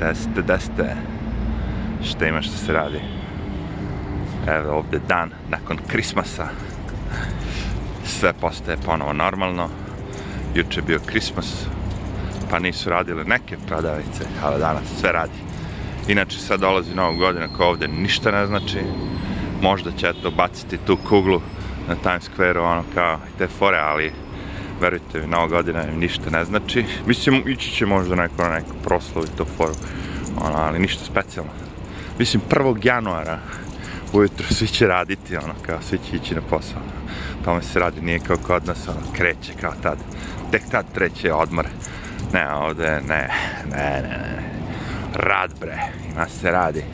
Desite, desite. Šta ima što se radi? Evo ovde dan nakon Krismasa. Sve postaje ponovo normalno. Juče je bio Krismas, pa nisu radile neke prodavnice, ali danas sve radi. Inače sad dolazi Nova godina koja ovde ništa ne znači. Možda će eto baciti tu kuglu na Times Square-u, ono kao te fore, ali verujte mi, Nova godina im ništa ne znači. Mislim, ići će možda neko na neku proslavu i to foru, ono, ali ništa specijalno. Mislim, 1. januara ujutro svi će raditi, ono, kao svi će ići na posao. Tome se radi, nije kao kod nas, ono, kreće kao tad. Tek tad treće odmor. Ne, ovde, ne, ne, ne, ne. Rad, bre, ima se radi.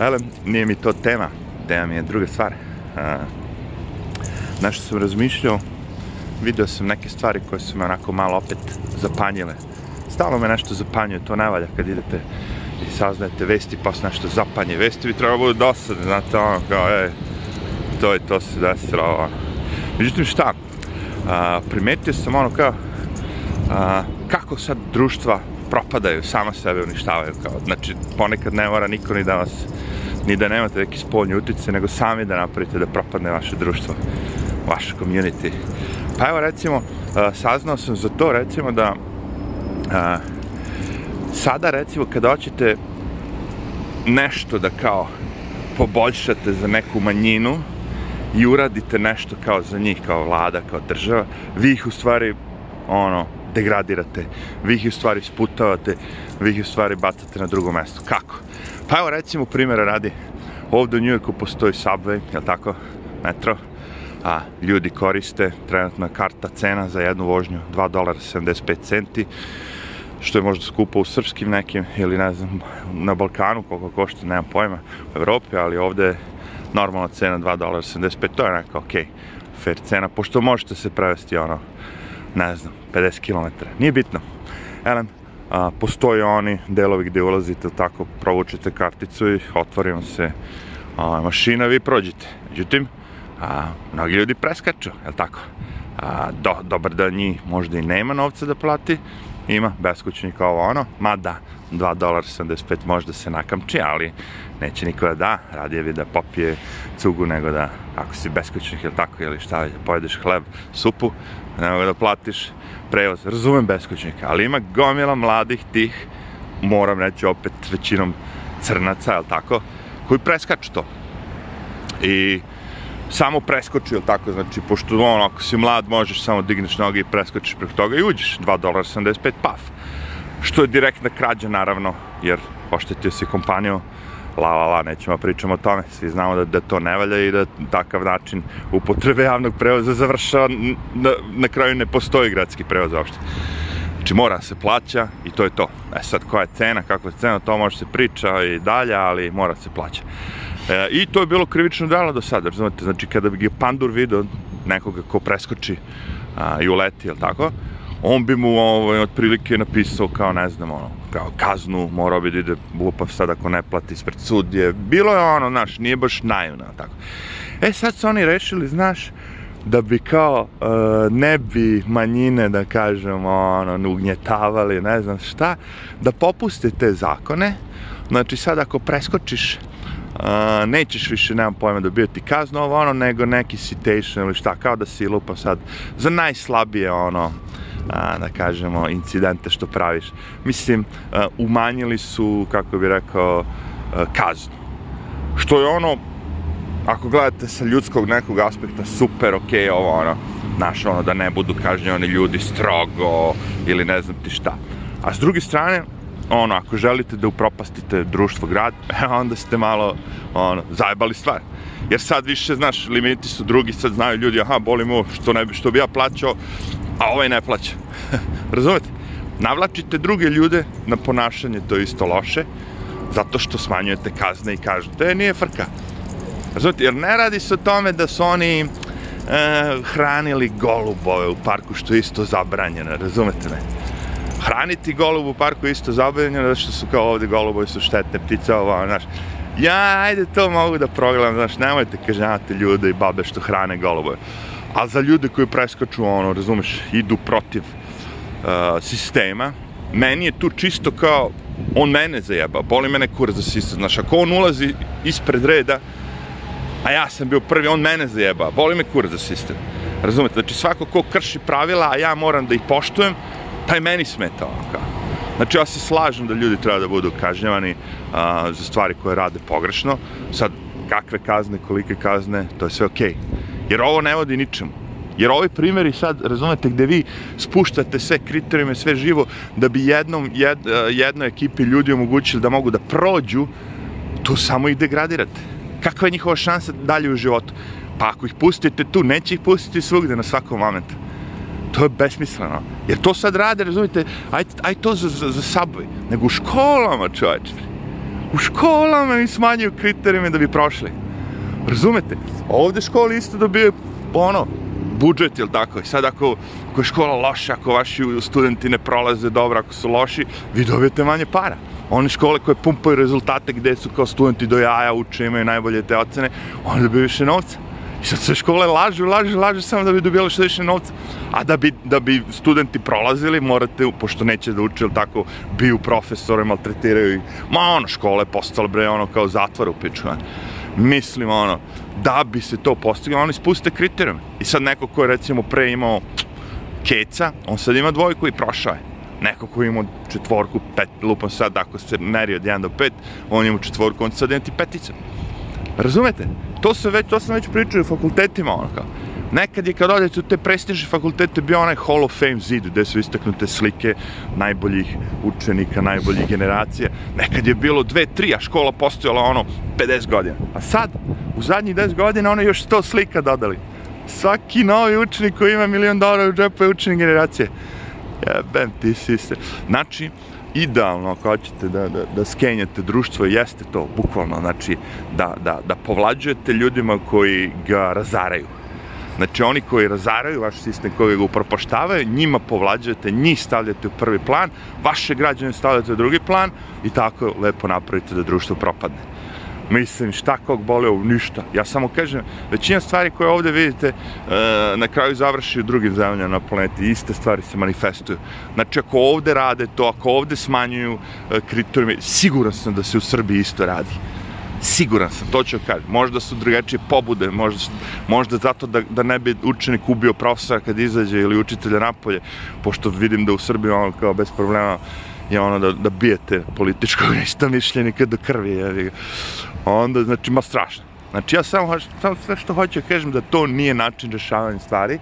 Ale, nije mi to tema. Tema mi je druga stvar. A, nešto sam razmišljao, video sam neke stvari koje su me onako malo opet zapanjile. Stalno me nešto zapanjuje, to ne valja kad idete i saznajete vesti pa se nešto zapanje. Vesti bi trebalo budu dosadne, znate, ono kao, ej, to je to se desilo, ono. Međutim, šta? A, primetio sam ono kao, a, kako sad društva propadaju, sama sebe uništavaju, kao, znači, ponekad ne mora niko ni da vas, ni da nemate neki spoljni utice, nego sami da napravite da propadne vaše društvo, vaša community. Pa evo, recimo, a, saznao sam za to, recimo, da a, sada recimo kada hoćete nešto da kao poboljšate za neku manjinu i uradite nešto kao za njih, kao vlada, kao država, vi ih u stvari ono, degradirate, vi ih u stvari sputavate, vi ih u stvari bacate na drugo mesto. Kako? Pa evo recimo primjera radi, ovde u Njujorku postoji Subway, je tako? Metro, a ljudi koriste trenutna karta cena za jednu vožnju 2 dolara 75 centi što je možda skupo u srpskim nekim ili ne znam na Balkanu koliko košta, nemam pojma u Evropi, ali ovde je normalna cena 2 dolara 75, to je neka ok, fair cena, pošto možete se prevesti ono, ne znam, 50 km, nije bitno. Elem, a, postoje oni delovi gde ulazite, tako provučete karticu i otvori vam se a, mašina, vi prođete. Međutim, a, mnogi ljudi preskaču, je li tako? A, do, dobar da njih možda i nema novca da plati, ima beskućnik ovo ono, mada 2 dolar 75 možda se nakamči, ali neće niko da da, radije bi da popije cugu nego da, ako si beskućnik ili tako, ili šta, pojedeš hleb, supu, nego da platiš prevoz. Razumem beskućnika, ali ima gomila mladih tih, moram reći opet većinom crnaca, ili tako, koji preskaču to. I samo preskoči, ili tako, znači, pošto ono, ako si mlad, možeš samo digneš noge i preskočiš preko toga i uđeš, 2 dolara 75, paf. Što je direktna krađa, naravno, jer oštetio si kompaniju, la la la, nećemo pričamo o tome, svi znamo da, da to ne valja i da takav način upotrebe javnog prevoza završava, na, na kraju ne postoji gradski prevoz uopšte. Znači mora se plaća i to je to. E sad koja je cena, kakva je cena, to može se priča i dalje, ali mora se plaća. E, I to je bilo krivično delo do sada, razumete, znači kada bi pandur video nekoga ko preskoči a, i uleti, jel tako, on bi mu ovaj, otprilike napisao kao, ne znam, ono, kao kaznu, morao bi da ide glupav sad ako ne plati ispred sudje. Bilo je ono, znaš, nije baš naivno, tako. E, sad su oni rešili, znaš, da bi kao uh, ne bi manjine, da kažem, ono, ugnjetavali, ne znam šta, da popuste te zakone. Znači, sad ako preskočiš Uh, nećeš više, nemam pojma, dobijati kaznu ovo ono, nego neki citation ili šta, kao da si lupa sad za najslabije ono, a, da kažemo, incidente što praviš. Mislim, a, umanjili su, kako bi rekao, a, kaznu. Što je ono, ako gledate sa ljudskog nekog aspekta, super, ok, ovo ono, znaš, ono, da ne budu kažnjeni ljudi strogo ili ne znam ti šta. A s druge strane, ono, ako želite da upropastite društvo, grad, onda ste malo, ono, zajebali stvar. Jer sad više, znaš, limiti su drugi, sad znaju ljudi, aha, boli mu, što, ne što bi ja plaćao, a ovaj ne plaća. Razumete? Navlačite druge ljude na ponašanje, to je isto loše, zato što smanjujete kazne i kažete, e, nije frka. Razumete? Jer ne radi se o tome da su oni e, hranili golubove u parku, što je isto zabranjeno, razumete me? hraniti golub u parku isto zabranjeno, zato što su kao ovde golubovi su štetne ptice, ovo, znaš. Ja, ajde, to mogu da progledam, znaš, nemojte kažnjavati ljude i babe što hrane golubove. A za ljude koji preskaču, ono, razumeš, idu protiv uh, sistema, meni je tu čisto kao on mene zajeba, boli mene kurac za sistem, znaš, ako on ulazi ispred reda, a ja sam bio prvi, on mene zajeba, boli me kurac za sistem. Razumete, znači svako ko krši pravila, a ja moram da ih poštujem, taj meni smeta ono. Znači ja se slažem da ljudi treba da budu kažnjavani a, za stvari koje rade pogrešno. Sad, kakve kazne, kolike kazne, to je sve okej. Okay. Jer ovo ne vodi ničemu. Jer ovi primjeri sad, razumete, gde vi spuštate sve kriterijume, sve živo, da bi jednom, jed, jednoj ekipi ljudi omogućili da mogu da prođu, to samo ih degradirate. Kakva je njihova šansa dalje u životu? Pa ako ih pustite tu, neće ih pustiti svugde na svakom momentu. To je besmisleno. Jer to sad rade, razumite, aj, aj to za, za, za subway. Nego u školama, čovječe. U školama im smanjuju kriterijume da bi prošli. Razumete? Ovde škole isto dobijaju, ono, budžet, jel tako? I sad ako, ako je škola loša, ako vaši studenti ne prolaze dobro, ako su loši, vi dobijete manje para. One škole koje pumpaju rezultate gde su kao studenti do jaja uče, imaju najbolje te ocene, one dobiju više novca. I sad sve škole lažu, lažu, lažu samo da bi dobijali što više novca. A da bi, da bi studenti prolazili, morate, pošto neće da uče, tako, biju profesore, maltretiraju ih. Ma ono, škole postale, bre, ono, kao zatvor u piču. Mislim, ono, da bi se to postiglo, oni spuste kriterijum. I sad neko ko je, recimo, pre imao keca, on sad ima dvojku i prošao je. Neko ko ima četvorku, pet, lupam sad, ako se meri od 1 do 5, on ima četvorku, on sad ima ti petica. Razumete? To se već, to sam već pričao u fakultetima, ono kao. Nekad je kad odete u te prestižne fakultete bio onaj Hall of Fame zid gde su istaknute slike najboljih učenika, najboljih generacija. Nekad je bilo dve, tri, a škola postojala ono 50 godina. A sad, u zadnjih 10 godina, ono još 100 slika dodali. Svaki novi učenik koji ima milion dolara u džepu je učenik generacije. Jebem ti sise. Znači, idealno ako hoćete da, da, da skenjate društvo jeste to, bukvalno, znači da, da, da povlađujete ljudima koji ga razaraju. Znači oni koji razaraju vaš sistem, koji ga upropaštavaju, njima povlađujete, njih stavljate u prvi plan, vaše građane stavljate u drugi plan i tako lepo napravite da društvo propadne. Mislim, šta kog bole u ništa. Ja samo kažem, većina stvari koje ovde vidite e, na kraju završi u drugim zemljama na planeti. Iste stvari se manifestuju. Znači, ako ovde rade to, ako ovde smanjuju e, kriterijume, siguran sam da se u Srbiji isto radi. Siguran sam, to ću kažem. Možda su drugačije pobude, možda, možda zato da, da ne bi učenik ubio profesora kad izađe ili učitelja napolje, pošto vidim da u Srbiji ono kao bez problema je ono da, da bijete političkog ništa mišljenika do krvi, jevi onda, znači, ma strašno. Znači, ja samo, samo sve što hoću da kažem da to nije način rešavanja stvari.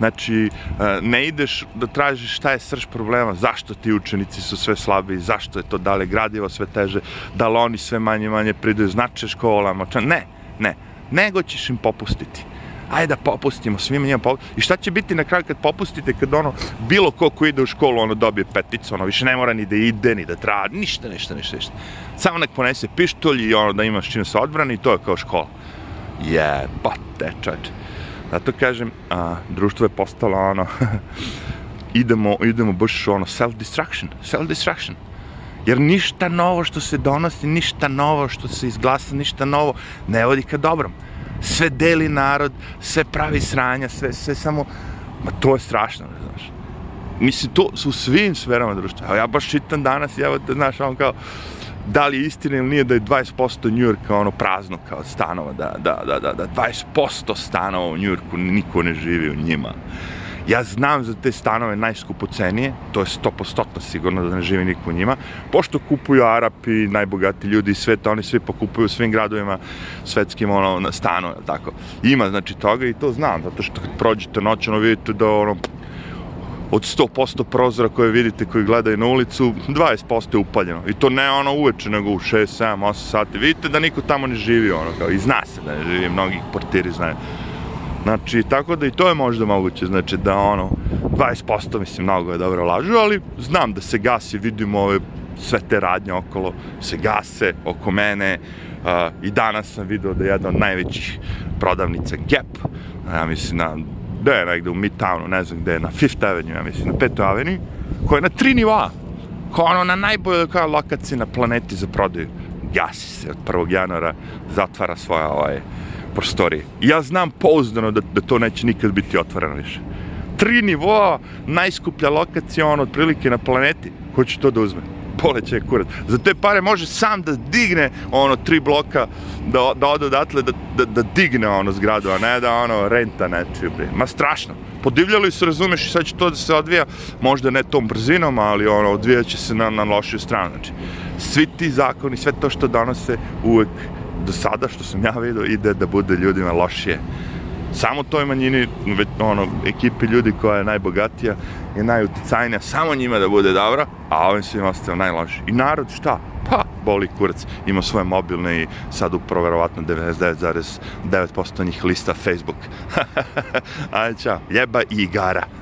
Znači, e, ne ideš da tražiš šta je srž problema, zašto ti učenici su sve slabi, zašto je to, da li gradivo sve teže, da li oni sve manje manje pridaju znače školama, ne, ne, nego ćeš im popustiti ajde da popustimo, svima njima popustimo. I šta će biti na kraju kad popustite, kad ono, bilo ko ko ide u školu, ono dobije peticu, ono više ne mora ni da ide, ni da traži, ništa, ništa, ništa, ništa. Samo nek ponese pištolj i ono da imaš čim se odbrani to je kao škola. Jebate, čače. Zato kažem, a, društvo je postalo ono, idemo, idemo baš ono, self-destruction, self-destruction. Jer ništa novo što se donosi, ništa novo što se izglasa, ništa novo ne vodi ka dobrom sve deli narod, sve pravi sranja, sve, sve samo, ma to je strašno, ne znaš. Mislim, to su u svim sferama društva. Evo, ja baš čitam danas, evo, te, znaš, on kao, da li je istina ili nije da je 20% Njujorka ono prazno kao stanova, da, da, da, da, da 20% stanova u Njujorku niko ne živi u njima. Ja znam za te stanove najskupocenije, to je 100% sigurno da ne živi niko u njima, pošto kupuju Arapi, najbogati ljudi iz sveta, oni svi pokupuju u svim gradovima svetskim ono, na stanove, tako. Ima znači toga i to znam, zato što kad prođete noć, ono vidite da ono, od 100% prozora koje vidite koji gledaju na ulicu, 20% je upaljeno. I to ne ono uveče, nego u 6, 7, 8 sati. Vidite da niko tamo ne živi, ono, kao, i zna se da ne živi, mnogi portiri znaju. Znači, tako da i to je možda moguće, znači da ono, 20% mislim, mnogo je dobro lažu, ali znam da se gasi, vidimo ove sve te radnje okolo, se gase oko mene, uh, i danas sam video da je jedna od najvećih prodavnica Gap, ja mislim na, da je negde u Midtownu, ne znam gde na Fifth Avenue, ja mislim, na Petoj Avenue, koja je na tri nivoa, kao ono na najboljoj kao lokaciji na planeti za prodaju. Gasi se od 1. januara, zatvara svoja ovaj, prostorije. Ja znam pouzdano da, da to neće nikad biti otvoreno više. Tri nivoa, najskuplja lokacija, on otprilike na planeti, ko će to da uzme? Poleće kurac. Za te pare može sam da digne ono tri bloka, da, da ode odatle, da, da, da digne ono zgradu, a ne da ono renta nečiju, bre. Ma strašno. Podivljali su, razumeš, i sad će to da se odvija, možda ne tom brzinom, ali ono, odvijat će se na, na lošiju stranu. Znači, svi ti zakoni, sve to što donose uvek do sada, što sam ja vidio, ide da bude ljudima lošije samo toj manjini, ono, ekipi ljudi koja je najbogatija i najuticajnija, samo njima da bude dobro, a ovim svim ostalo najloši. I narod šta? Pa, boli kurac, ima svoje mobilne i sad upravo verovatno 99,9% njih lista Facebook. Ajde, čao, ljeba i igara.